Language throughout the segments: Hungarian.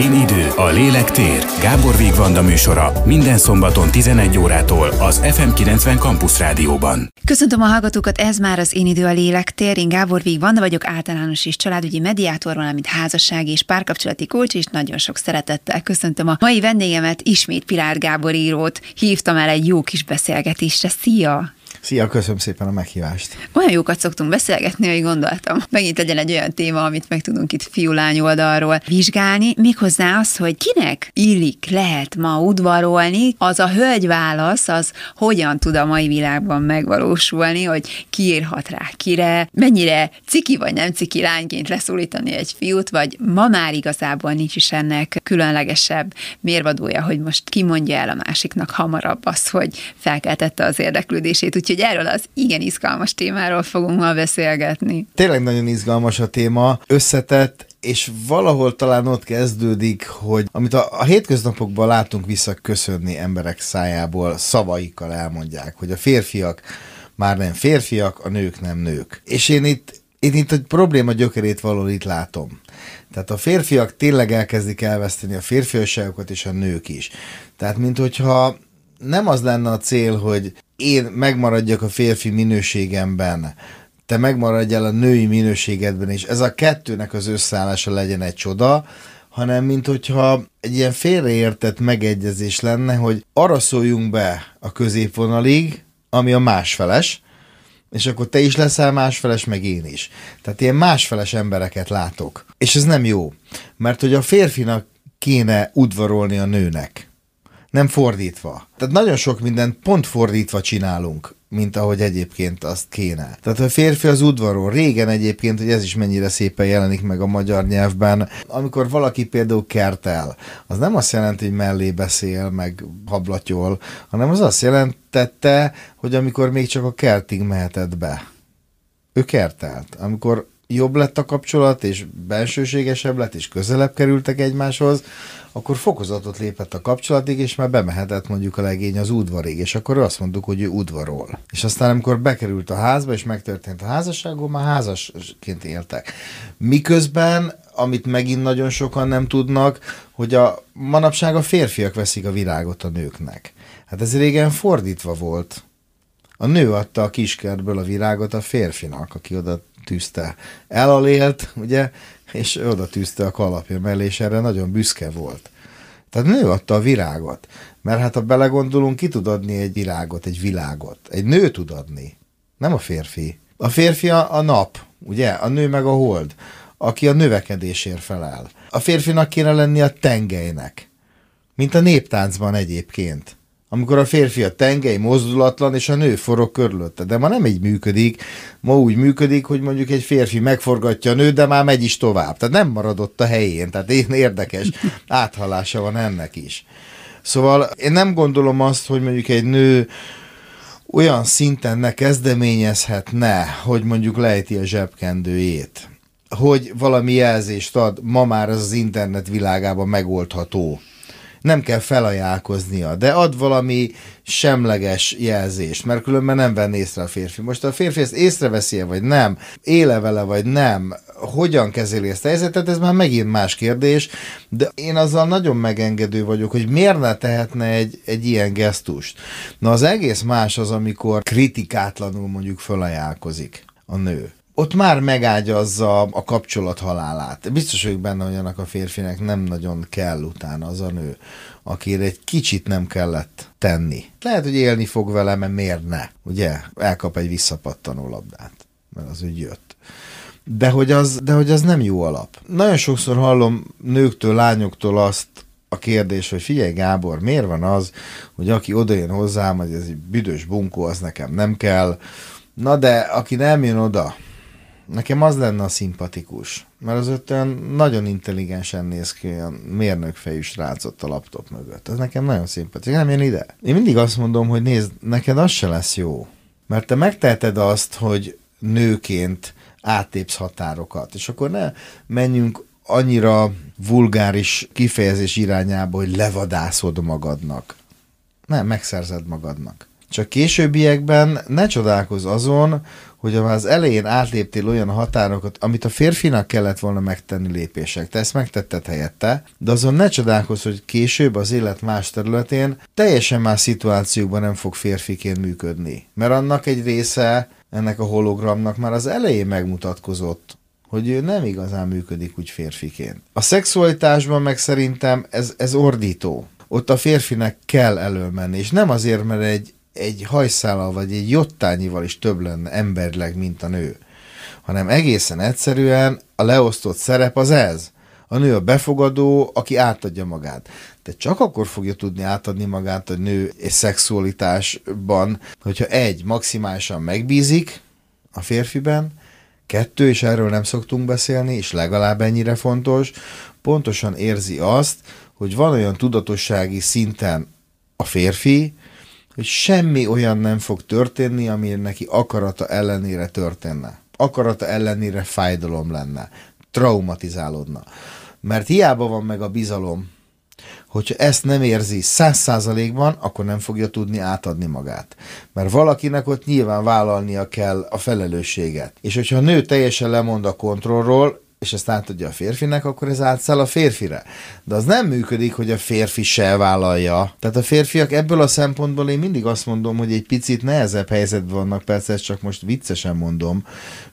Én idő, a lélek tér. Gábor Vigvanda műsora minden szombaton 11 órától az FM90 Campus Rádióban. Köszöntöm a hallgatókat, ez már az Én idő, a lélek tér. Én Gábor Vigvanda vagyok, általános és családügyi mediátor, valamint házassági és párkapcsolati kulcs, és nagyon sok szeretettel köszöntöm a mai vendégemet, ismét Pilár Gábor írót. Hívtam el egy jó kis beszélgetésre. Szia! Szia, köszönöm szépen a meghívást. Olyan jókat szoktunk beszélgetni, hogy gondoltam. Megint legyen egy olyan téma, amit meg tudunk itt fiúlány oldalról vizsgálni, méghozzá az, hogy kinek illik, lehet ma udvarolni, az a hölgy válasz, az hogyan tud a mai világban megvalósulni, hogy kiírhat rá kire, mennyire ciki vagy nem ciki lányként leszólítani egy fiút, vagy ma már igazából nincs is ennek különlegesebb mérvadója, hogy most kimondja el a másiknak hamarabb az, hogy felkeltette az érdeklődését. Úgyhogy úgyhogy erről az igen izgalmas témáról fogunk ma beszélgetni. Tényleg nagyon izgalmas a téma, összetett, és valahol talán ott kezdődik, hogy amit a, a hétköznapokban látunk visszaköszönni emberek szájából, szavaikkal elmondják, hogy a férfiak már nem férfiak, a nők nem nők. És én itt, én itt egy probléma gyökerét valahol itt látom. Tehát a férfiak tényleg elkezdik elveszteni a férfiasságokat, és a nők is. Tehát, mint hogyha nem az lenne a cél, hogy én megmaradjak a férfi minőségemben, te megmaradjál a női minőségedben, és ez a kettőnek az összeállása legyen egy csoda, hanem mint hogyha egy ilyen félreértett megegyezés lenne, hogy arra szóljunk be a középvonalig, ami a másfeles, és akkor te is leszel másfeles, meg én is. Tehát ilyen másfeles embereket látok. És ez nem jó, mert hogy a férfinak kéne udvarolni a nőnek nem fordítva. Tehát nagyon sok mindent pont fordítva csinálunk, mint ahogy egyébként azt kéne. Tehát a férfi az udvaron. Régen egyébként, hogy ez is mennyire szépen jelenik meg a magyar nyelvben, amikor valaki például kertel, az nem azt jelenti, hogy mellé beszél, meg hablatyol, hanem az azt jelentette, hogy amikor még csak a kertig mehetett be. Ő kertelt. Amikor jobb lett a kapcsolat, és bensőségesebb lett, és közelebb kerültek egymáshoz, akkor fokozatot lépett a kapcsolatig, és már bemehetett mondjuk a legény az udvarig, és akkor azt mondtuk, hogy ő udvarol. És aztán, amikor bekerült a házba, és megtörtént a házasságon, már házasként éltek. Miközben, amit megint nagyon sokan nem tudnak, hogy a manapság a férfiak veszik a virágot a nőknek. Hát ez régen fordítva volt. A nő adta a kiskertből a virágot a férfinak, aki oda tűzte. Elalélt, ugye, és oda tűzte a kalapja mellé, és erre nagyon büszke volt. Tehát nő adta a virágot. Mert hát ha belegondolunk, ki tud adni egy virágot, egy világot. Egy nő tud adni, nem a férfi. A férfi a, a nap, ugye? A nő meg a hold, aki a növekedésért felel. A férfinak kéne lenni a tengelynek, mint a néptáncban egyébként amikor a férfi a tengely mozdulatlan, és a nő forog körülötte. De ma nem így működik. Ma úgy működik, hogy mondjuk egy férfi megforgatja a nőt, de már megy is tovább. Tehát nem maradott a helyén. Tehát én érdekes áthallása van ennek is. Szóval én nem gondolom azt, hogy mondjuk egy nő olyan szinten ne kezdeményezhetne, hogy mondjuk lejti a zsebkendőjét, hogy valami jelzést ad, ma már az internet világában megoldható nem kell felajánlkoznia, de ad valami semleges jelzést, mert különben nem venné észre a férfi. Most a férfi ezt észreveszi -e, vagy nem, éle vele, vagy nem, hogyan kezeli ezt a helyzetet, ez már megint más kérdés, de én azzal nagyon megengedő vagyok, hogy miért ne tehetne egy, egy ilyen gesztust. Na az egész más az, amikor kritikátlanul mondjuk felajánlkozik a nő ott már megágyazza a kapcsolat halálát. Biztos vagyok benne, hogy annak a férfinek nem nagyon kell utána az a nő, akire egy kicsit nem kellett tenni. Lehet, hogy élni fog vele, mert miért ne? Ugye? Elkap egy visszapattanó labdát, mert az úgy jött. De hogy, az, de hogy az nem jó alap. Nagyon sokszor hallom nőktől, lányoktól azt, a kérdés, hogy figyelj Gábor, miért van az, hogy aki odajön hozzám, hogy ez egy büdös bunkó, az nekem nem kell. Na de aki nem jön oda, Nekem az lenne a szimpatikus, mert az ott olyan nagyon intelligensen néz ki, olyan mérnökfejű srácot a laptop mögött. Ez nekem nagyon szimpatikus. Nem jön ide. Én mindig azt mondom, hogy nézd, neked az se lesz jó. Mert te megteheted azt, hogy nőként átépsz határokat, és akkor ne menjünk annyira vulgáris kifejezés irányába, hogy levadászod magadnak. Nem, megszerzed magadnak. Csak későbbiekben ne csodálkozz azon, hogy már az elején átléptél olyan határokat, amit a férfinak kellett volna megtenni lépések. Te ezt megtetted helyette, de azon ne csodálkozz, hogy később az élet más területén teljesen más szituációkban nem fog férfiként működni. Mert annak egy része ennek a hologramnak már az elején megmutatkozott, hogy ő nem igazán működik úgy férfiként. A szexualitásban meg szerintem ez, ez ordító. Ott a férfinek kell előmenni, és nem azért, mert egy, egy hajszállal vagy egy jottányival is több lenne emberleg, mint a nő, hanem egészen egyszerűen a leosztott szerep az ez. A nő a befogadó, aki átadja magát. De csak akkor fogja tudni átadni magát a nő és szexualitásban, hogyha egy, maximálisan megbízik a férfiben, kettő, és erről nem szoktunk beszélni, és legalább ennyire fontos, pontosan érzi azt, hogy van olyan tudatossági szinten a férfi, hogy semmi olyan nem fog történni, ami neki akarata ellenére történne. Akarata ellenére fájdalom lenne. Traumatizálódna. Mert hiába van meg a bizalom, hogyha ezt nem érzi száz százalékban, akkor nem fogja tudni átadni magát. Mert valakinek ott nyilván vállalnia kell a felelősséget. És hogyha a nő teljesen lemond a kontrollról, és ezt átadja a férfinek, akkor ez átszáll a férfire. De az nem működik, hogy a férfi se vállalja. Tehát a férfiak ebből a szempontból én mindig azt mondom, hogy egy picit nehezebb helyzetben vannak, persze ezt csak most viccesen mondom,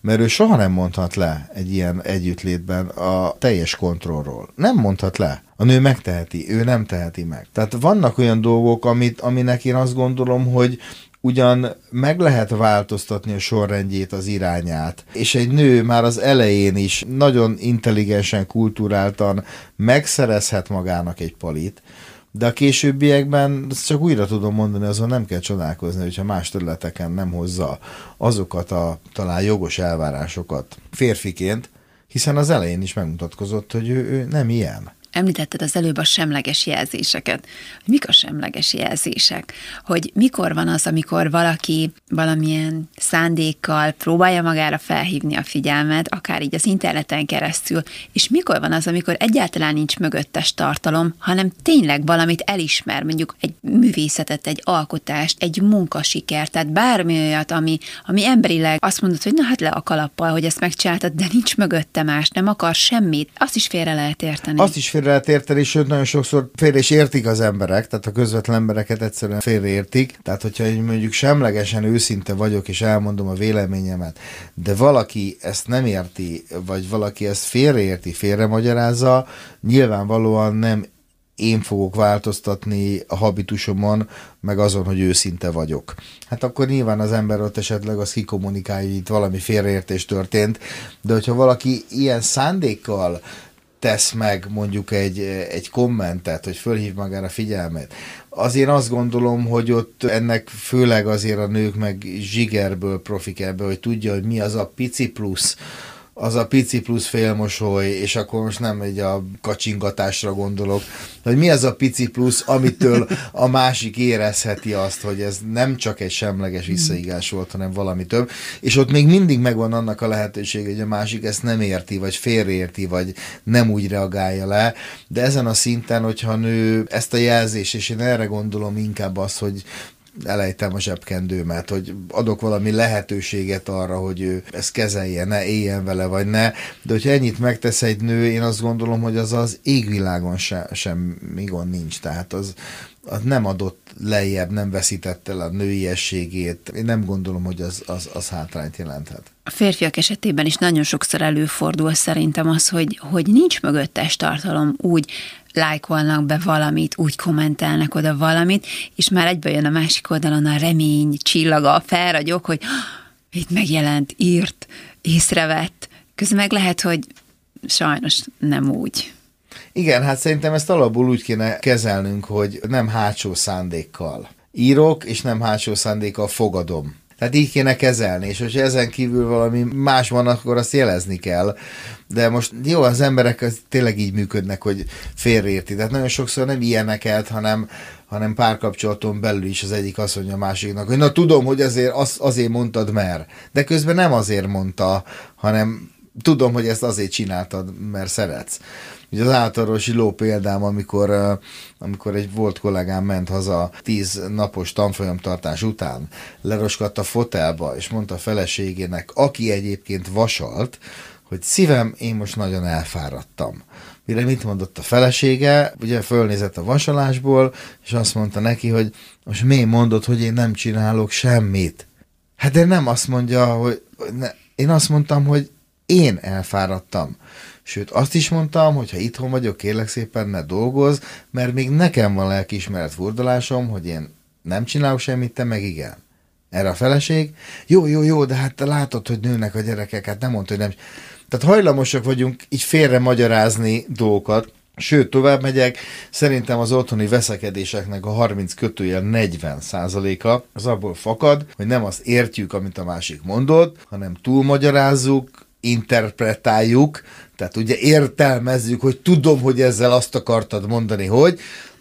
mert ő soha nem mondhat le egy ilyen együttlétben a teljes kontrollról. Nem mondhat le. A nő megteheti, ő nem teheti meg. Tehát vannak olyan dolgok, amit, aminek én azt gondolom, hogy ugyan meg lehet változtatni a sorrendjét, az irányát, és egy nő már az elején is nagyon intelligensen, kulturáltan megszerezhet magának egy palit, de a későbbiekben csak újra tudom mondani, azon nem kell csodálkozni, hogyha más területeken nem hozza azokat a talán jogos elvárásokat férfiként, hiszen az elején is megmutatkozott, hogy ő, ő nem ilyen. Említetted az előbb a semleges jelzéseket. Mik a semleges jelzések? Hogy mikor van az, amikor valaki valamilyen szándékkal próbálja magára felhívni a figyelmet, akár így az interneten keresztül, és mikor van az, amikor egyáltalán nincs mögöttes tartalom, hanem tényleg valamit elismer, mondjuk egy művészetet, egy alkotást, egy munkasikert, tehát bármi olyat, ami, ami emberileg azt mondod, hogy na hát le a kalappal, hogy ezt megcsináltad, de nincs mögötte más, nem akar semmit, azt is félre lehet érteni. Azt is félre lehet érteni, sőt nagyon sokszor félre is értik az emberek, tehát a közvetlen embereket egyszerűen félreértik. Tehát, hogyha mondjuk semlegesen őszinte vagyok, és elmondom a véleményemet, de valaki ezt nem érti, vagy valaki ezt félreérti, félremagyarázza, nyilvánvalóan nem én fogok változtatni a habitusomon, meg azon, hogy őszinte vagyok. Hát akkor nyilván az ember ott esetleg az kikommunikálja, hogy itt valami félreértés történt, de hogyha valaki ilyen szándékkal tesz meg mondjuk egy, egy kommentet, hogy fölhív magára figyelmet, azért azt gondolom, hogy ott ennek főleg azért a nők meg zsigerből profik ebbe, hogy tudja, hogy mi az a pici plusz, az a pici plusz félmosoly, és akkor most nem egy a kacsingatásra gondolok, hogy mi az a pici plusz, amitől a másik érezheti azt, hogy ez nem csak egy semleges visszaigás volt, hanem valami több, és ott még mindig megvan annak a lehetőség, hogy a másik ezt nem érti, vagy félreérti, vagy nem úgy reagálja le, de ezen a szinten, hogyha nő ezt a jelzést, és én erre gondolom inkább az, hogy elejtem a zsebkendőmet, hogy adok valami lehetőséget arra, hogy ő ezt kezelje, ne éljen vele, vagy ne. De hogyha ennyit megtesz egy nő, én azt gondolom, hogy az az égvilágon se, semmi gond nincs. Tehát az, az nem adott lejjebb, nem veszítette el a nőiességét. Én nem gondolom, hogy az, az, az hátrányt jelenthet. A férfiak esetében is nagyon sokszor előfordul szerintem az, hogy, hogy nincs mögöttes tartalom úgy, lájkolnak be valamit, úgy kommentelnek oda valamit, és már egyből jön a másik oldalon a remény csillaga, a felragyok, hogy itt megjelent, írt, észrevett. Közben meg lehet, hogy sajnos nem úgy. Igen, hát szerintem ezt alapból úgy kéne kezelnünk, hogy nem hátsó szándékkal írok, és nem hátsó szándékkal fogadom. Tehát így kéne kezelni, és hogyha ezen kívül valami más van, akkor azt jelezni kell. De most jó, az emberek az tényleg így működnek, hogy félreérti. Tehát nagyon sokszor nem ilyeneket, hanem, hanem párkapcsolaton belül is az egyik azt mondja a másiknak, hogy na tudom, hogy azért az, azért mondtad, mert. De közben nem azért mondta, hanem tudom, hogy ezt azért csináltad, mert szeretsz. Ugye az átorvosi ló példám, amikor, amikor egy volt kollégám ment haza tíz napos tanfolyamtartás után, leroskadt a fotelba, és mondta a feleségének, aki egyébként vasalt, hogy szívem, én most nagyon elfáradtam. Mire mit mondott a felesége, ugye fölnézett a vasalásból, és azt mondta neki, hogy most mi mondod, hogy én nem csinálok semmit. Hát de nem azt mondja, hogy ne, én azt mondtam, hogy én elfáradtam. Sőt, azt is mondtam, hogy ha itthon vagyok, kérlek szépen ne dolgoz, mert még nekem van lelkiismeret furdalásom, hogy én nem csinálok semmit, te meg igen. Erre a feleség, jó, jó, jó, de hát te látod, hogy nőnek a gyerekek, hát nem mondta, hogy nem. Tehát hajlamosak vagyunk így félre magyarázni dolgokat, Sőt, tovább megyek, szerintem az otthoni veszekedéseknek a 30 kötőjel 40 százaléka az abból fakad, hogy nem azt értjük, amit a másik mondott, hanem túlmagyarázzuk, interpretáljuk, tehát ugye értelmezzük, hogy tudom, hogy ezzel azt akartad mondani, hogy,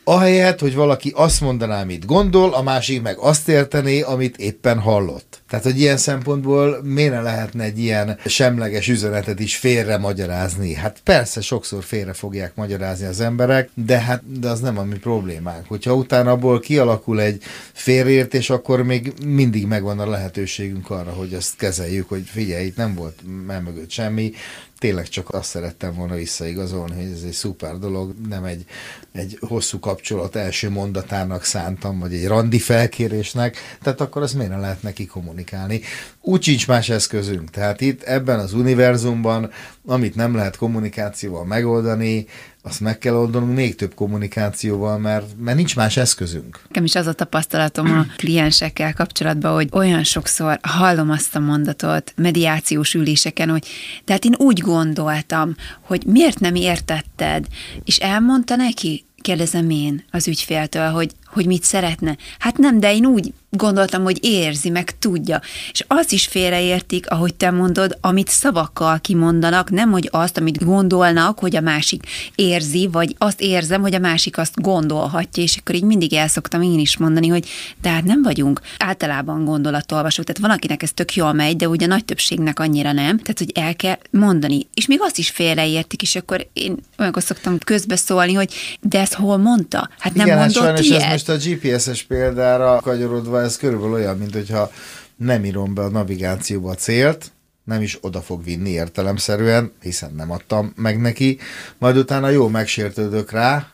ahelyett, hogy valaki azt mondaná, amit gondol, a másik meg azt értené, amit éppen hallott. Tehát, hogy ilyen szempontból miért lehetne egy ilyen semleges üzenetet is félre magyarázni? Hát persze, sokszor félre fogják magyarázni az emberek, de hát de az nem a mi problémánk. Hogyha utána abból kialakul egy félreértés, akkor még mindig megvan a lehetőségünk arra, hogy ezt kezeljük, hogy figyelj, itt nem volt mögött semmi, tényleg csak azt szerettem volna visszaigazolni, hogy ez egy szuper dolog, nem egy, egy hosszú kapcsolat első mondatának szántam, vagy egy randi felkérésnek, tehát akkor azt miért lehet neki kommunikálni. Úgy sincs más eszközünk, tehát itt ebben az univerzumban, amit nem lehet kommunikációval megoldani, azt meg kell oldanunk még több kommunikációval, mert, mert nincs más eszközünk. Nekem is az a tapasztalatom a kliensekkel kapcsolatban, hogy olyan sokszor hallom azt a mondatot mediációs üléseken, hogy tehát én úgy gondoltam, hogy miért nem értetted, és elmondta neki, kérdezem én az ügyféltől, hogy, hogy mit szeretne. Hát nem, de én úgy gondoltam, hogy érzi, meg tudja. És azt is félreértik, ahogy te mondod, amit szavakkal kimondanak, nem hogy azt, amit gondolnak, hogy a másik érzi, vagy azt érzem, hogy a másik azt gondolhatja, és akkor így mindig el szoktam én is mondani, hogy de hát nem vagyunk általában gondolatolvasók, tehát van, akinek ez tök jól megy, de ugye a nagy többségnek annyira nem, tehát hogy el kell mondani. És még azt is félreértik, és akkor én olyankor szoktam közbeszólni, hogy de ezt hol mondta? Hát nem Igen, hát mondott ilyet. Most a GPS-es példára kanyarodva, ez körülbelül olyan, mint hogyha nem írom be a navigációba a célt, nem is oda fog vinni értelemszerűen, hiszen nem adtam meg neki, majd utána jó megsértődök rá,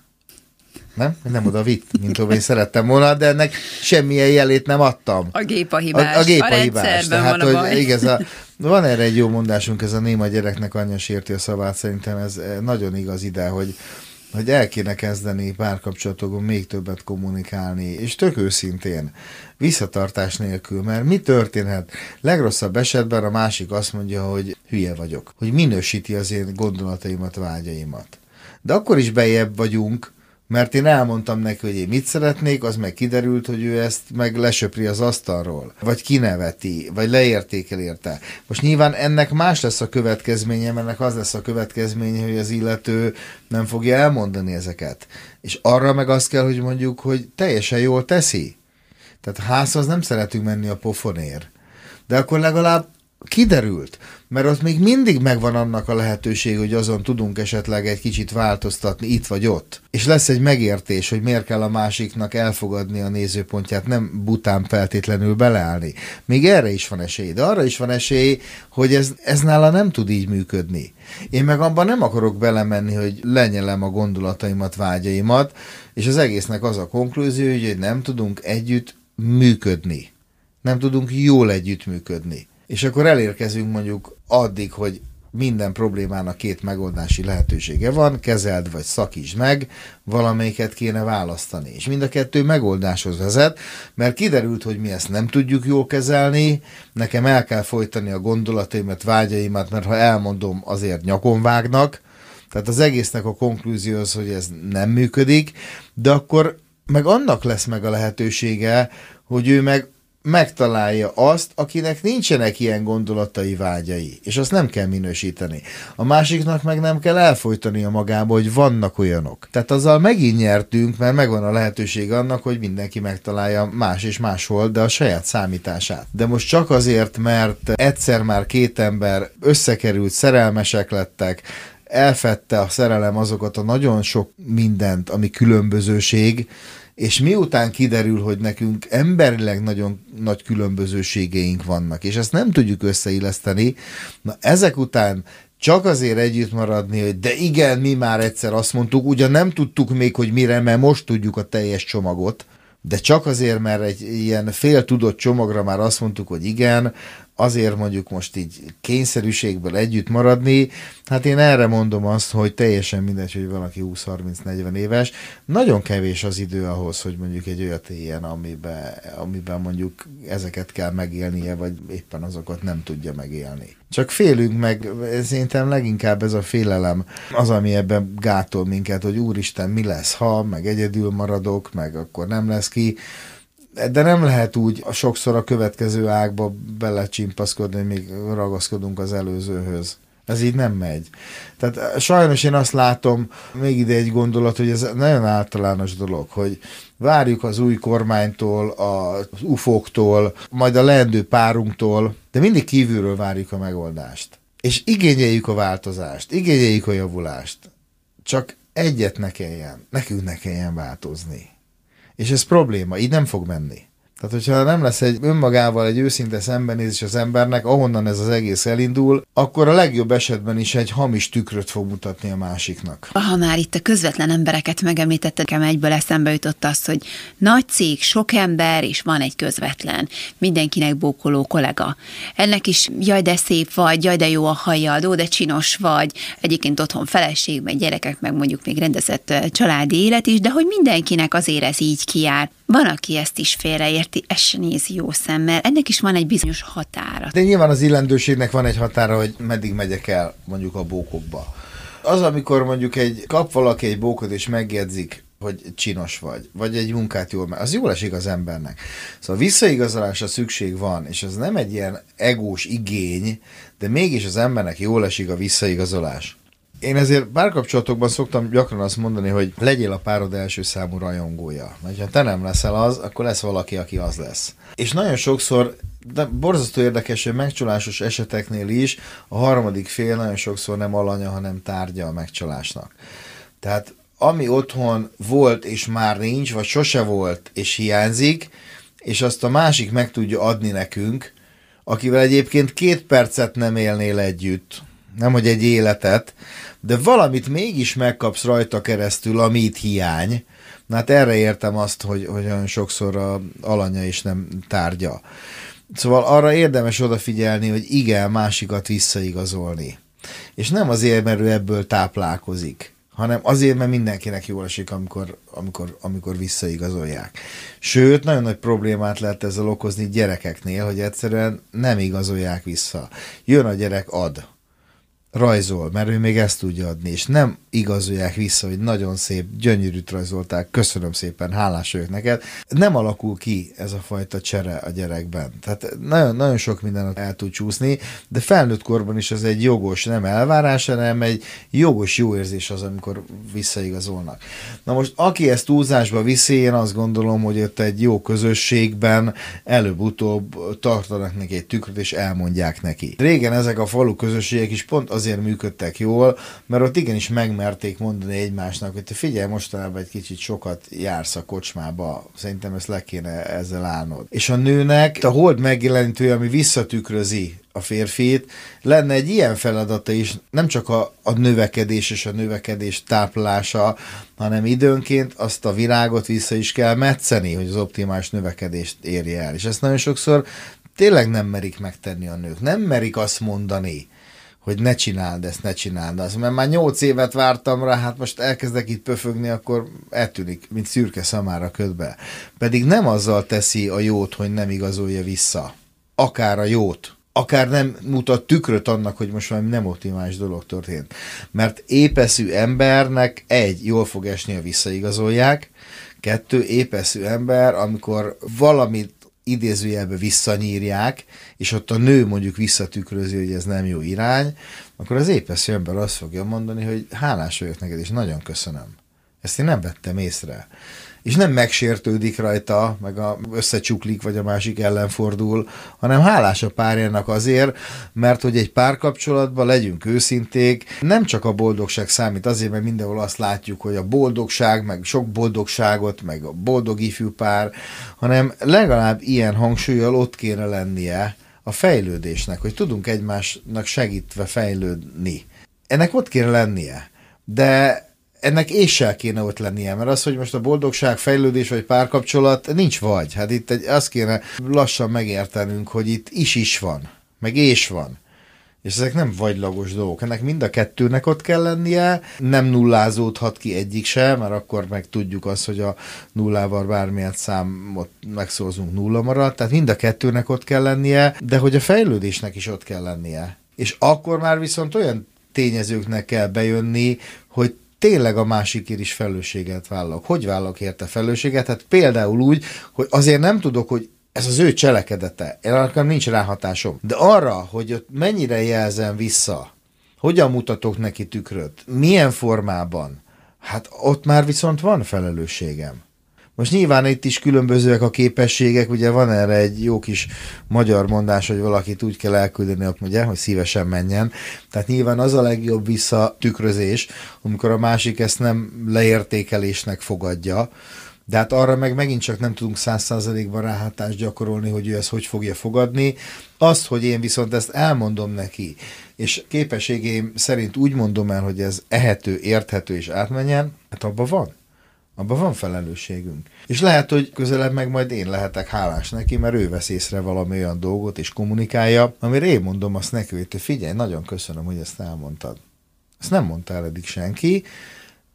nem? Nem oda vitt, mint én szerettem volna, de ennek semmilyen jelét nem adtam. A gép a hibás. A, a gép a, a hibás. Tehát, van a hogy igaz, a, van erre egy jó mondásunk, ez a néma gyereknek anyja sérti a szavát, szerintem ez eh, nagyon igaz ide, hogy hogy el kéne kezdeni párkapcsolatokon még többet kommunikálni, és tök őszintén, visszatartás nélkül, mert mi történhet? Legrosszabb esetben a másik azt mondja, hogy hülye vagyok, hogy minősíti az én gondolataimat, vágyaimat. De akkor is bejebb vagyunk, mert én elmondtam neki, hogy én mit szeretnék, az meg kiderült, hogy ő ezt meg lesöpri az asztalról, vagy kineveti, vagy leértékel érte. Most nyilván ennek más lesz a következménye, ennek az lesz a következménye, hogy az illető nem fogja elmondani ezeket. És arra meg azt kell, hogy mondjuk, hogy teljesen jól teszi. Tehát házhoz nem szeretünk menni a pofonér. De akkor legalább kiderült, mert ott még mindig megvan annak a lehetőség, hogy azon tudunk esetleg egy kicsit változtatni itt vagy ott. És lesz egy megértés, hogy miért kell a másiknak elfogadni a nézőpontját, nem bután feltétlenül beleállni. Még erre is van esély, de arra is van esély, hogy ez, ez nála nem tud így működni. Én meg abban nem akarok belemenni, hogy lenyelem a gondolataimat, vágyaimat, és az egésznek az a konklúzió, hogy nem tudunk együtt működni. Nem tudunk jól együttműködni és akkor elérkezünk mondjuk addig, hogy minden problémának két megoldási lehetősége van, kezeld vagy szakítsd meg, valamelyiket kéne választani. És mind a kettő megoldáshoz vezet, mert kiderült, hogy mi ezt nem tudjuk jól kezelni, nekem el kell folytani a gondolataimat, vágyaimat, mert ha elmondom, azért nyakon vágnak, tehát az egésznek a konklúzió az, hogy ez nem működik, de akkor meg annak lesz meg a lehetősége, hogy ő meg megtalálja azt, akinek nincsenek ilyen gondolatai, vágyai, és azt nem kell minősíteni. A másiknak meg nem kell elfolytani a magába, hogy vannak olyanok. Tehát azzal megint nyertünk, mert megvan a lehetőség annak, hogy mindenki megtalálja más és máshol, de a saját számítását. De most csak azért, mert egyszer már két ember összekerült, szerelmesek lettek, elfette a szerelem azokat a nagyon sok mindent, ami különbözőség, és miután kiderül, hogy nekünk emberileg nagyon nagy különbözőségeink vannak, és ezt nem tudjuk összeilleszteni, na ezek után csak azért együtt maradni, hogy de igen, mi már egyszer azt mondtuk, ugyan nem tudtuk még, hogy mire, mert most tudjuk a teljes csomagot, de csak azért, mert egy ilyen fél tudott csomagra már azt mondtuk, hogy igen, azért mondjuk most így kényszerűségből együtt maradni, hát én erre mondom azt, hogy teljesen mindegy, hogy valaki 20-30-40 éves, nagyon kevés az idő ahhoz, hogy mondjuk egy olyat éljen, amiben, amiben mondjuk ezeket kell megélnie, vagy éppen azokat nem tudja megélni. Csak félünk meg, szerintem leginkább ez a félelem az, ami ebben gátol minket, hogy úristen, mi lesz, ha, meg egyedül maradok, meg akkor nem lesz ki de nem lehet úgy sokszor a következő ágba belecsimpaszkodni, hogy még ragaszkodunk az előzőhöz. Ez így nem megy. Tehát eh, sajnos én azt látom, még ide egy gondolat, hogy ez nagyon általános dolog, hogy várjuk az új kormánytól, az ufóktól, majd a leendő párunktól, de mindig kívülről várjuk a megoldást. És igényeljük a változást, igényeljük a javulást. Csak egyet ne kelljen, nekünk ne kelljen változni. És ez probléma, így nem fog menni. Tehát, hogyha nem lesz egy önmagával egy őszinte szembenézés az embernek, ahonnan ez az egész elindul, akkor a legjobb esetben is egy hamis tükröt fog mutatni a másiknak. Ha már itt a közvetlen embereket megemlítetted, nekem egyből eszembe jutott az, hogy nagy cég, sok ember, és van egy közvetlen, mindenkinek bókoló kollega. Ennek is jaj, de szép vagy, jaj, de jó a hajad, de csinos vagy, egyébként otthon feleség, meg gyerekek, meg mondjuk még rendezett családi élet is, de hogy mindenkinek azért ez így kijár. Van, aki ezt is félreérti, ezt se nézi jó szemmel. Ennek is van egy bizonyos határa. De nyilván az illendőségnek van egy határa, hogy meddig megyek el mondjuk a bókokba. Az, amikor mondjuk egy kap valaki egy bókot és megjegyzik, hogy csinos vagy, vagy egy munkát jól meg, az jól esik az embernek. Szóval visszaigazolásra szükség van, és ez nem egy ilyen egós igény, de mégis az embernek jól esik a visszaigazolás. Én ezért párkapcsolatokban szoktam gyakran azt mondani, hogy legyél a párod első számú rajongója. Mert ha te nem leszel az, akkor lesz valaki, aki az lesz. És nagyon sokszor de borzasztó érdekes, hogy megcsalásos eseteknél is a harmadik fél nagyon sokszor nem alanya, hanem tárgya a megcsalásnak. Tehát ami otthon volt és már nincs, vagy sose volt és hiányzik, és azt a másik meg tudja adni nekünk, akivel egyébként két percet nem élnél együtt, nem hogy egy életet, de valamit mégis megkapsz rajta keresztül, ami itt hiány. Na hát erre értem azt, hogy, hogy olyan sokszor a alanya is nem tárgya. Szóval arra érdemes odafigyelni, hogy igen, másikat visszaigazolni. És nem azért, mert ő ebből táplálkozik, hanem azért, mert mindenkinek jól esik, amikor, amikor, amikor visszaigazolják. Sőt, nagyon nagy problémát lehet ezzel okozni gyerekeknél, hogy egyszerűen nem igazolják vissza. Jön a gyerek, ad rajzol, mert ő még ezt tudja adni, és nem igazolják vissza, hogy nagyon szép, gyönyörűt rajzolták, köszönöm szépen, hálás vagyok neked. Nem alakul ki ez a fajta csere a gyerekben. Tehát nagyon, nagyon sok mindent el tud csúszni, de felnőtt korban is az egy jogos, nem elvárás, hanem egy jogos jó érzés az, amikor visszaigazolnak. Na most, aki ezt túlzásba viszi, én azt gondolom, hogy ott egy jó közösségben előbb-utóbb tartanak neki egy tükröt, és elmondják neki. Régen ezek a falu közösségek is pont az azért működtek jól, mert ott igenis megmerték mondani egymásnak, hogy te figyelj, mostanában egy kicsit sokat jársz a kocsmába, szerintem ezt le kéne ezzel állnod. És a nőnek a hold megjelenítő, ami visszatükrözi a férfit, lenne egy ilyen feladata is, nem csak a, a növekedés és a növekedés táplása, hanem időnként azt a virágot vissza is kell metszeni, hogy az optimális növekedést érje el. És ezt nagyon sokszor tényleg nem merik megtenni a nők. Nem merik azt mondani, hogy ne csináld ezt, ne csináld azt. Mert már nyolc évet vártam rá, hát most elkezdek itt pöfögni, akkor eltűnik, mint szürke szamára ködbe. Pedig nem azzal teszi a jót, hogy nem igazolja vissza. Akár a jót, akár nem mutat tükröt annak, hogy most valami nem optimális dolog történt. Mert épeszű embernek egy, jól fog esni, a visszaigazolják, kettő, épeszű ember, amikor valamit idézőjelbe visszanyírják, és ott a nő mondjuk visszatükrözi, hogy ez nem jó irány, akkor az épeszű ember azt fogja mondani, hogy hálás vagyok neked, és nagyon köszönöm. Ezt én nem vettem észre és nem megsértődik rajta, meg a, összecsuklik, vagy a másik ellen fordul, hanem hálás a párjának azért, mert hogy egy párkapcsolatban legyünk őszinték, nem csak a boldogság számít, azért, mert mindenhol azt látjuk, hogy a boldogság, meg sok boldogságot, meg a boldog ifjú pár, hanem legalább ilyen hangsúlyjal ott kéne lennie a fejlődésnek, hogy tudunk egymásnak segítve fejlődni. Ennek ott kéne lennie. De ennek éssel kéne ott lennie, mert az, hogy most a boldogság, fejlődés vagy párkapcsolat, nincs vagy. Hát itt egy, azt kéne lassan megértenünk, hogy itt is-is van, meg és van. És ezek nem vagylagos dolgok. Ennek mind a kettőnek ott kell lennie, nem nullázódhat ki egyik se, mert akkor meg tudjuk azt, hogy a nullával bármilyen számot megszózunk nulla marad, tehát mind a kettőnek ott kell lennie, de hogy a fejlődésnek is ott kell lennie. És akkor már viszont olyan tényezőknek kell bejönni, hogy tényleg a másikért is felelősséget vállalok. Hogy vállalok érte felelősséget? Hát például úgy, hogy azért nem tudok, hogy ez az ő cselekedete, nekem nincs ráhatásom. De arra, hogy ott mennyire jelzem vissza, hogyan mutatok neki tükröt, milyen formában, hát ott már viszont van felelősségem. Most nyilván itt is különbözőek a képességek, ugye van erre egy jó kis magyar mondás, hogy valakit úgy kell elküldeni, ugye, hogy szívesen menjen. Tehát nyilván az a legjobb visszatükrözés, amikor a másik ezt nem leértékelésnek fogadja, de hát arra meg megint csak nem tudunk száz százalékban ráhatást gyakorolni, hogy ő ezt hogy fogja fogadni. Azt, hogy én viszont ezt elmondom neki, és képességeim szerint úgy mondom el, hogy ez ehető, érthető és átmenjen, hát abban van. Abban van felelősségünk. És lehet, hogy közelebb meg majd én lehetek hálás neki, mert ő vesz észre valami olyan dolgot és kommunikálja, amire én mondom azt neki, hogy te figyelj, nagyon köszönöm, hogy ezt elmondtad. Ezt nem mondta el eddig senki,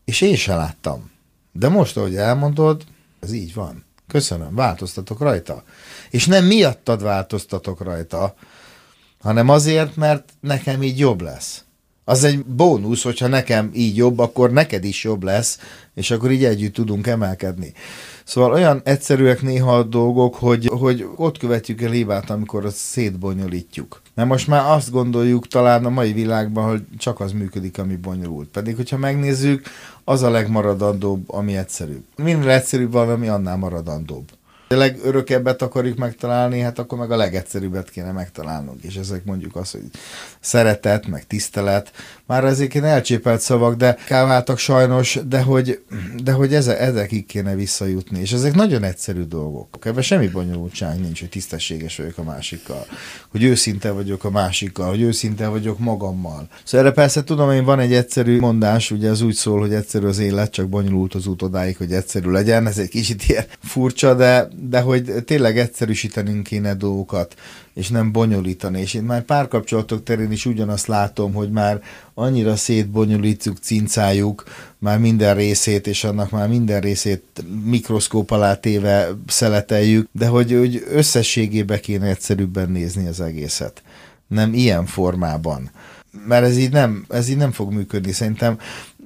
és én se láttam. De most, ahogy elmondod, ez így van. Köszönöm, változtatok rajta. És nem miattad változtatok rajta, hanem azért, mert nekem így jobb lesz az egy bónusz, hogyha nekem így jobb, akkor neked is jobb lesz, és akkor így együtt tudunk emelkedni. Szóval olyan egyszerűek néha a dolgok, hogy, hogy ott követjük el hibát, amikor azt szétbonyolítjuk. Mert most már azt gondoljuk talán a mai világban, hogy csak az működik, ami bonyolult. Pedig, hogyha megnézzük, az a legmaradandóbb, ami egyszerűbb. Minél egyszerűbb valami, annál maradandóbb a legörökebbet akarjuk megtalálni, hát akkor meg a legegyszerűbbet kéne megtalálnunk. És ezek mondjuk az, hogy szeretet, meg tisztelet. Már ezek elcsépelt szavak, de káváltak sajnos, de hogy, de hogy eze, ezekig kéne visszajutni. És ezek nagyon egyszerű dolgok. Ebben semmi bonyolultság nincs, hogy tisztességes vagyok a másikkal, hogy őszinte vagyok a másikkal, hogy őszinte vagyok magammal. Szóval erre persze tudom, hogy van egy egyszerű mondás, ugye az úgy szól, hogy egyszerű az élet, csak bonyolult az út odáig, hogy egyszerű legyen. Ez egy kicsit ilyen furcsa, de, de hogy tényleg egyszerűsítenünk kéne dolgokat, és nem bonyolítani. És én már párkapcsolatok terén is ugyanazt látom, hogy már annyira szétbonyolítjuk, cincáljuk már minden részét, és annak már minden részét mikroszkóp alá téve szeleteljük, de hogy, hogy összességébe kéne egyszerűbben nézni az egészet. Nem ilyen formában mert ez így nem, ez így nem fog működni. Szerintem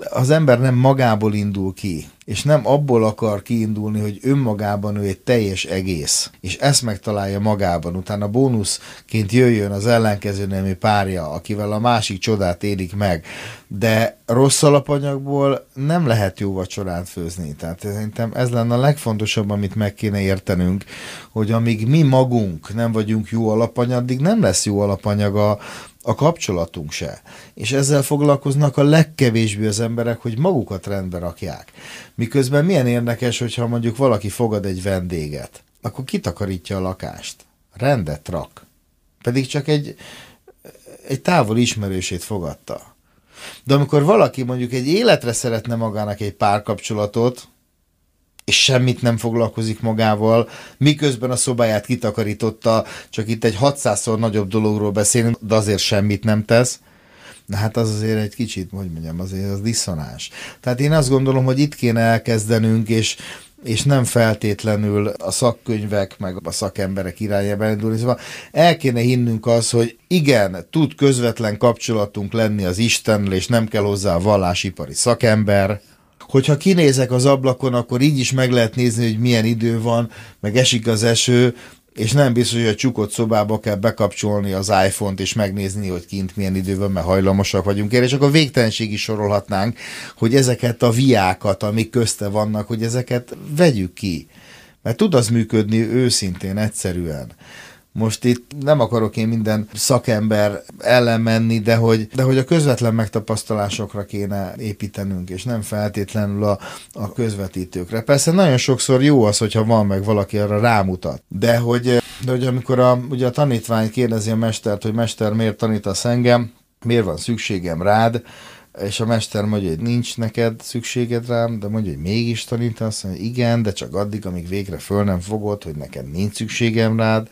az ember nem magából indul ki, és nem abból akar kiindulni, hogy önmagában ő egy teljes egész, és ezt megtalálja magában, utána bónuszként jöjjön az ellenkező nemű párja, akivel a másik csodát élik meg, de rossz alapanyagból nem lehet jó vacsorát főzni. Tehát szerintem ez lenne a legfontosabb, amit meg kéne értenünk, hogy amíg mi magunk nem vagyunk jó alapanyag, addig nem lesz jó alapanyag a, a kapcsolatunk se. És ezzel foglalkoznak a legkevésbé az emberek, hogy magukat rendbe rakják. Miközben milyen érdekes, hogyha mondjuk valaki fogad egy vendéget, akkor kitakarítja a lakást. Rendet rak. Pedig csak egy, egy távol ismerősét fogadta. De amikor valaki mondjuk egy életre szeretne magának egy párkapcsolatot, és semmit nem foglalkozik magával, miközben a szobáját kitakarította, csak itt egy 600-szor nagyobb dologról beszélünk, de azért semmit nem tesz, Na hát az azért egy kicsit, hogy mondjam, azért az diszonás. Tehát én azt gondolom, hogy itt kéne elkezdenünk, és és nem feltétlenül a szakkönyvek, meg a szakemberek irányába indulni. Szóval el kéne hinnünk az, hogy igen, tud közvetlen kapcsolatunk lenni az Istennel, és nem kell hozzá a vallásipari szakember, hogyha kinézek az ablakon, akkor így is meg lehet nézni, hogy milyen idő van, meg esik az eső, és nem biztos, hogy a csukott szobába kell bekapcsolni az iPhone-t és megnézni, hogy kint milyen idő van, mert hajlamosak vagyunk erre, és akkor végtelenség is sorolhatnánk, hogy ezeket a viákat, amik közte vannak, hogy ezeket vegyük ki. Mert tud az működni őszintén, egyszerűen. Most itt nem akarok én minden szakember ellen menni, de hogy, de hogy a közvetlen megtapasztalásokra kéne építenünk, és nem feltétlenül a, a közvetítőkre. Persze nagyon sokszor jó az, hogyha van meg valaki arra rámutat, de hogy, de hogy amikor a, ugye a tanítvány kérdezi a mestert, hogy mester, miért tanítasz engem, miért van szükségem rád, és a mester mondja, hogy nincs neked szükséged rám, de mondja, hogy mégis tanítasz, hogy igen, de csak addig, amíg végre föl nem fogod, hogy neked nincs szükségem rád,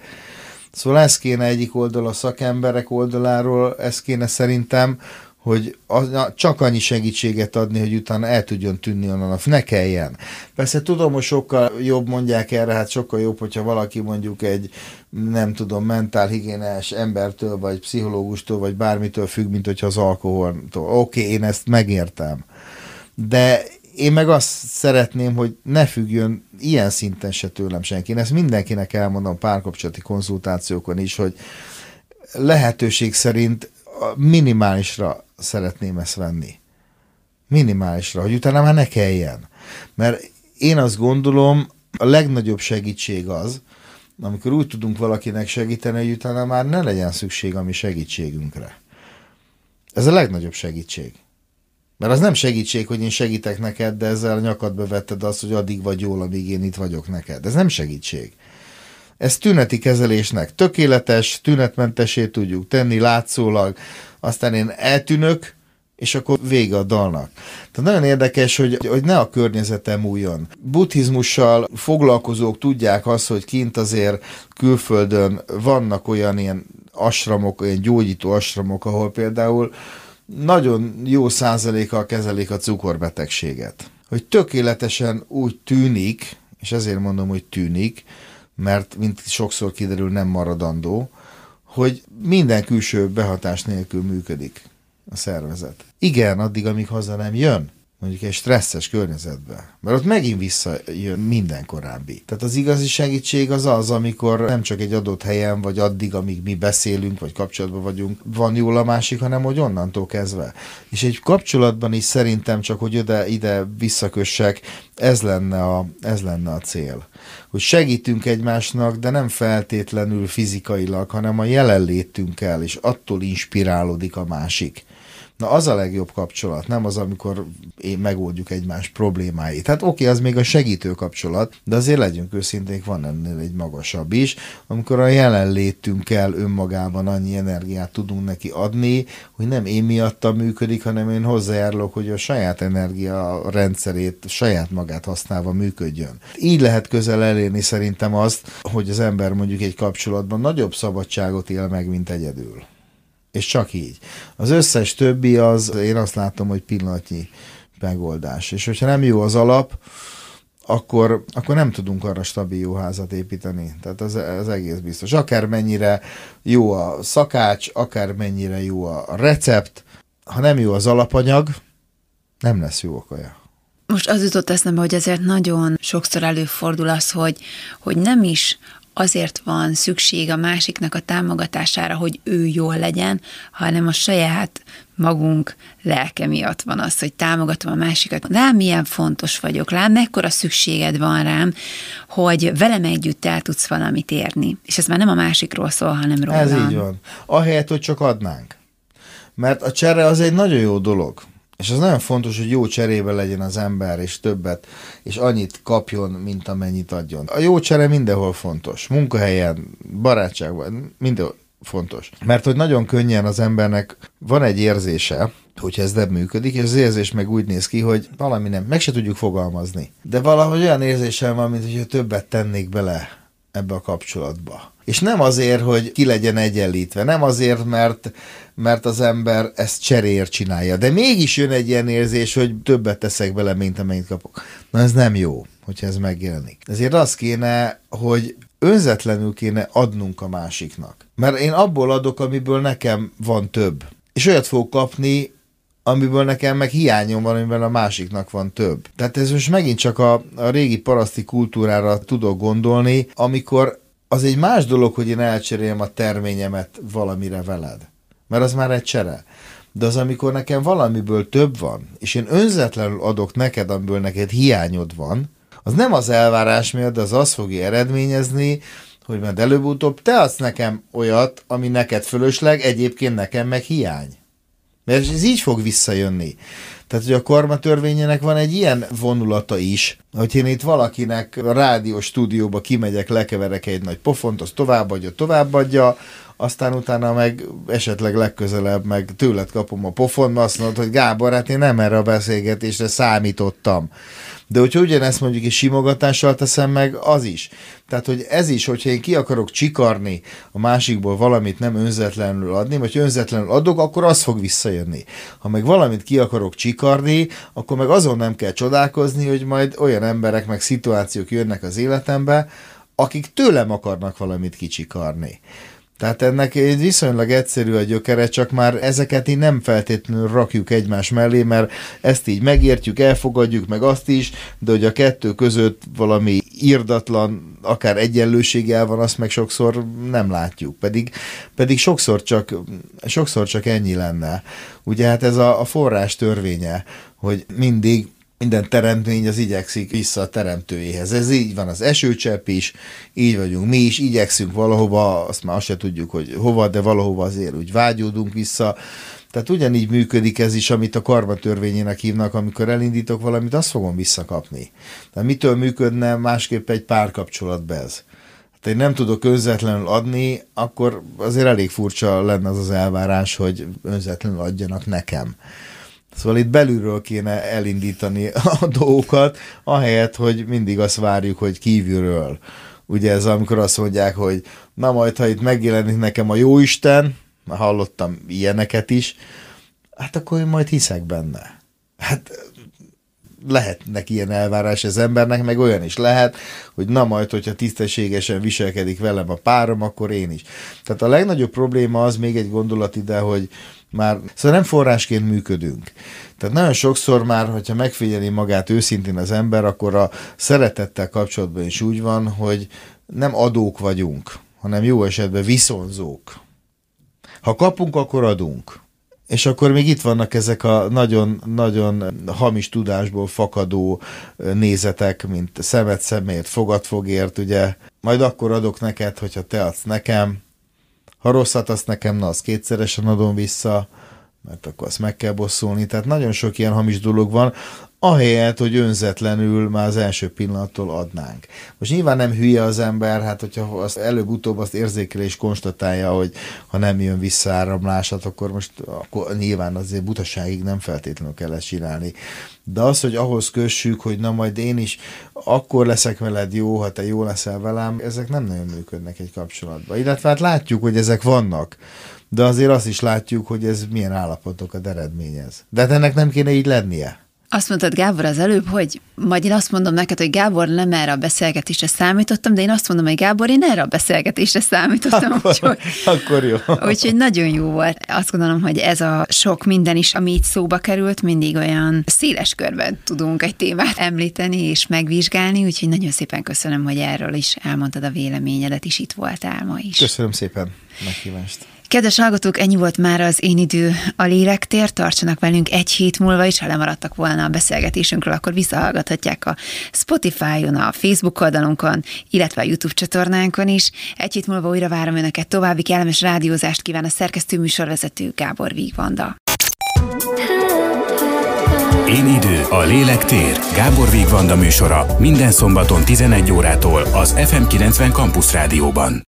Szóval ez kéne egyik oldal a szakemberek oldaláról, ez kéne szerintem, hogy az, csak annyi segítséget adni, hogy utána el tudjon tűnni onnan, ne kelljen. Persze tudom, hogy sokkal jobb mondják erre, hát sokkal jobb, hogyha valaki mondjuk egy, nem tudom, mentálhigiénás embertől, vagy pszichológustól, vagy bármitől függ, mint hogyha az alkoholtól. Oké, okay, én ezt megértem. De én meg azt szeretném, hogy ne függjön ilyen szinten se tőlem senki. Én ezt mindenkinek elmondom párkapcsolati konzultációkon is, hogy lehetőség szerint minimálisra szeretném ezt venni. Minimálisra, hogy utána már ne kelljen. Mert én azt gondolom, a legnagyobb segítség az, amikor úgy tudunk valakinek segíteni, hogy utána már ne legyen szükség a mi segítségünkre. Ez a legnagyobb segítség. Mert az nem segítség, hogy én segítek neked, de ezzel a nyakadba vetted azt, hogy addig vagy jól, amíg én itt vagyok neked. Ez nem segítség. Ez tüneti kezelésnek tökéletes, tünetmentesé tudjuk tenni látszólag, aztán én eltűnök, és akkor vége a dalnak. Tehát nagyon érdekes, hogy, hogy ne a környezetem újjon. Buddhizmussal foglalkozók tudják azt, hogy kint azért külföldön vannak olyan ilyen asramok, olyan gyógyító asramok, ahol például nagyon jó százalékkal kezelik a cukorbetegséget. Hogy tökéletesen úgy tűnik, és ezért mondom, hogy tűnik, mert mint sokszor kiderül nem maradandó, hogy minden külső behatás nélkül működik a szervezet. Igen, addig, amíg haza nem jön mondjuk egy stresszes környezetbe. Mert ott megint visszajön minden korábbi. Tehát az igazi segítség az az, amikor nem csak egy adott helyen, vagy addig, amíg mi beszélünk, vagy kapcsolatban vagyunk, van jól a másik, hanem hogy onnantól kezdve. És egy kapcsolatban is szerintem csak, hogy ide, ide visszakössek, ez lenne, a, ez lenne a cél. Hogy segítünk egymásnak, de nem feltétlenül fizikailag, hanem a jelenlétünkkel, és attól inspirálódik a másik. Na az a legjobb kapcsolat, nem az, amikor én megoldjuk egymás problémáit. Hát oké, az még a segítő kapcsolat, de azért legyünk őszinték, van ennél egy magasabb is, amikor a jelenlétünkkel önmagában annyi energiát tudunk neki adni, hogy nem én miattam működik, hanem én hozzájárulok, hogy a saját energia rendszerét saját magát használva működjön. Így lehet közel elérni szerintem azt, hogy az ember mondjuk egy kapcsolatban nagyobb szabadságot él meg, mint egyedül. És csak így. Az összes többi az, én azt látom, hogy pillanatnyi megoldás. És hogyha nem jó az alap, akkor, akkor nem tudunk arra stabil jó házat építeni. Tehát az, az egész biztos. Akár mennyire jó a szakács, akár mennyire jó a recept, ha nem jó az alapanyag, nem lesz jó a kaja. Most az jutott eszembe, hogy ezért nagyon sokszor előfordul az, hogy, hogy nem is azért van szükség a másiknak a támogatására, hogy ő jól legyen, hanem a saját magunk lelke miatt van az, hogy támogatom a másikat. Rám milyen fontos vagyok, rám mekkora szükséged van rám, hogy velem együtt el tudsz valamit érni. És ez már nem a másikról szól, hanem rólam. Ez így van. Ahelyett, hogy csak adnánk. Mert a csere az egy nagyon jó dolog. És az nagyon fontos, hogy jó cserébe legyen az ember, és többet, és annyit kapjon, mint amennyit adjon. A jó csere mindenhol fontos. Munkahelyen, barátságban, mindenhol fontos. Mert hogy nagyon könnyen az embernek van egy érzése, hogyha ez nem működik, és az érzés meg úgy néz ki, hogy valami nem, meg se tudjuk fogalmazni. De valahogy olyan érzésem van, mint hogyha többet tennék bele ebbe a kapcsolatba. És nem azért, hogy ki legyen egyenlítve, nem azért, mert, mert az ember ezt cseréért csinálja, de mégis jön egy ilyen érzés, hogy többet teszek bele, mint amennyit kapok. Na ez nem jó, hogyha ez megjelenik. Ezért az kéne, hogy önzetlenül kéne adnunk a másiknak. Mert én abból adok, amiből nekem van több. És olyat fogok kapni, amiből nekem meg hiányom van, amiben a másiknak van több. Tehát ez most megint csak a, a régi paraszti kultúrára tudok gondolni, amikor az egy más dolog, hogy én elcseréljem a terményemet valamire veled. Mert az már egy csere. De az, amikor nekem valamiből több van, és én önzetlenül adok neked, amiből neked hiányod van, az nem az elvárás miatt, de az azt fogja eredményezni, hogy majd előbb-utóbb te adsz nekem olyat, ami neked fölösleg, egyébként nekem meg hiány. Mert ez így fog visszajönni. Tehát, hogy a karma törvényének van egy ilyen vonulata is, hogy én itt valakinek a rádiós stúdióba kimegyek, lekeverek egy nagy pofont, az továbbadja, továbbadja, aztán utána meg esetleg legközelebb meg tőled kapom a pofon, azt mondod, hogy Gábor, hát én nem erre a beszélgetésre számítottam. De hogyha ugyanezt mondjuk egy simogatással teszem meg, az is. Tehát, hogy ez is, hogyha én ki akarok csikarni a másikból valamit nem önzetlenül adni, vagy önzetlenül adok, akkor az fog visszajönni. Ha meg valamit ki akarok csikarni, akkor meg azon nem kell csodálkozni, hogy majd olyan emberek, meg szituációk jönnek az életembe, akik tőlem akarnak valamit kicsikarni. Tehát ennek viszonylag egyszerű a gyökere, csak már ezeket így nem feltétlenül rakjuk egymás mellé, mert ezt így megértjük, elfogadjuk meg azt is, de hogy a kettő között valami írdatlan, akár egyenlőséggel van, azt meg sokszor nem látjuk. Pedig, pedig sokszor, csak, sokszor csak ennyi lenne. Ugye hát ez a, a forrás törvénye, hogy mindig minden teremtmény az igyekszik vissza a teremtőjéhez. Ez így van az esőcsepp is, így vagyunk mi is, igyekszünk valahova, azt már azt se tudjuk, hogy hova, de valahova azért úgy vágyódunk vissza. Tehát ugyanígy működik ez is, amit a karma törvényének hívnak, amikor elindítok valamit, azt fogom visszakapni. Tehát mitől működne másképp egy párkapcsolatba ez? Hát én nem tudok önzetlenül adni, akkor azért elég furcsa lenne az az elvárás, hogy önzetlenül adjanak nekem. Szóval itt belülről kéne elindítani a dolgokat, ahelyett, hogy mindig azt várjuk, hogy kívülről. Ugye ez amikor azt mondják, hogy na majd, ha itt megjelenik nekem a jóisten, hallottam ilyeneket is, hát akkor én majd hiszek benne. Hát lehetnek ilyen elvárás az embernek, meg olyan is lehet, hogy na majd, hogyha tisztességesen viselkedik velem a párom, akkor én is. Tehát a legnagyobb probléma az még egy gondolat ide, hogy már szóval nem forrásként működünk. Tehát nagyon sokszor már, hogyha megfigyeli magát őszintén az ember, akkor a szeretettel kapcsolatban is úgy van, hogy nem adók vagyunk, hanem jó esetben viszonzók. Ha kapunk, akkor adunk. És akkor még itt vannak ezek a nagyon-nagyon hamis tudásból fakadó nézetek, mint szemet szemért, fogad fogért, ugye. Majd akkor adok neked, hogyha te adsz nekem. Ha rosszat azt nekem, na, az kétszeresen adom vissza mert akkor azt meg kell bosszulni. Tehát nagyon sok ilyen hamis dolog van, ahelyett, hogy önzetlenül már az első pillanattól adnánk. Most nyilván nem hülye az ember, hát hogyha azt előbb-utóbb azt érzékel és konstatálja, hogy ha nem jön vissza akkor most akkor nyilván azért butaságig nem feltétlenül kell ezt csinálni. De az, hogy ahhoz kössük, hogy na majd én is akkor leszek veled jó, ha te jó leszel velem, ezek nem nagyon működnek egy kapcsolatban. Illetve hát látjuk, hogy ezek vannak de azért azt is látjuk, hogy ez milyen állapotokat eredményez. De hát ennek nem kéne így lennie. Azt mondtad Gábor az előbb, hogy majd én azt mondom neked, hogy Gábor nem erre a beszélgetésre számítottam, de én azt mondom, hogy Gábor, én erre a beszélgetésre számítottam. Akkor, úgyhogy, akkor jó. Úgyhogy nagyon jó volt. Azt gondolom, hogy ez a sok minden is, ami itt szóba került, mindig olyan széles körben tudunk egy témát említeni és megvizsgálni, úgyhogy nagyon szépen köszönöm, hogy erről is elmondtad a véleményedet, is itt voltál ma is. Köszönöm szépen meghívást. Kedves hallgatók, ennyi volt már az én idő a lélektér. Tartsanak velünk egy hét múlva is, ha lemaradtak volna a beszélgetésünkről, akkor visszahallgathatják a Spotify-on, a Facebook oldalunkon, illetve a YouTube csatornánkon is. Egy hét múlva újra várom Önöket. További kellemes rádiózást kíván a szerkesztő műsorvezető Gábor Vígvanda. Én idő, a lélektér. Gábor Vígvanda műsora minden szombaton 11 órától az FM90 Campus Rádióban.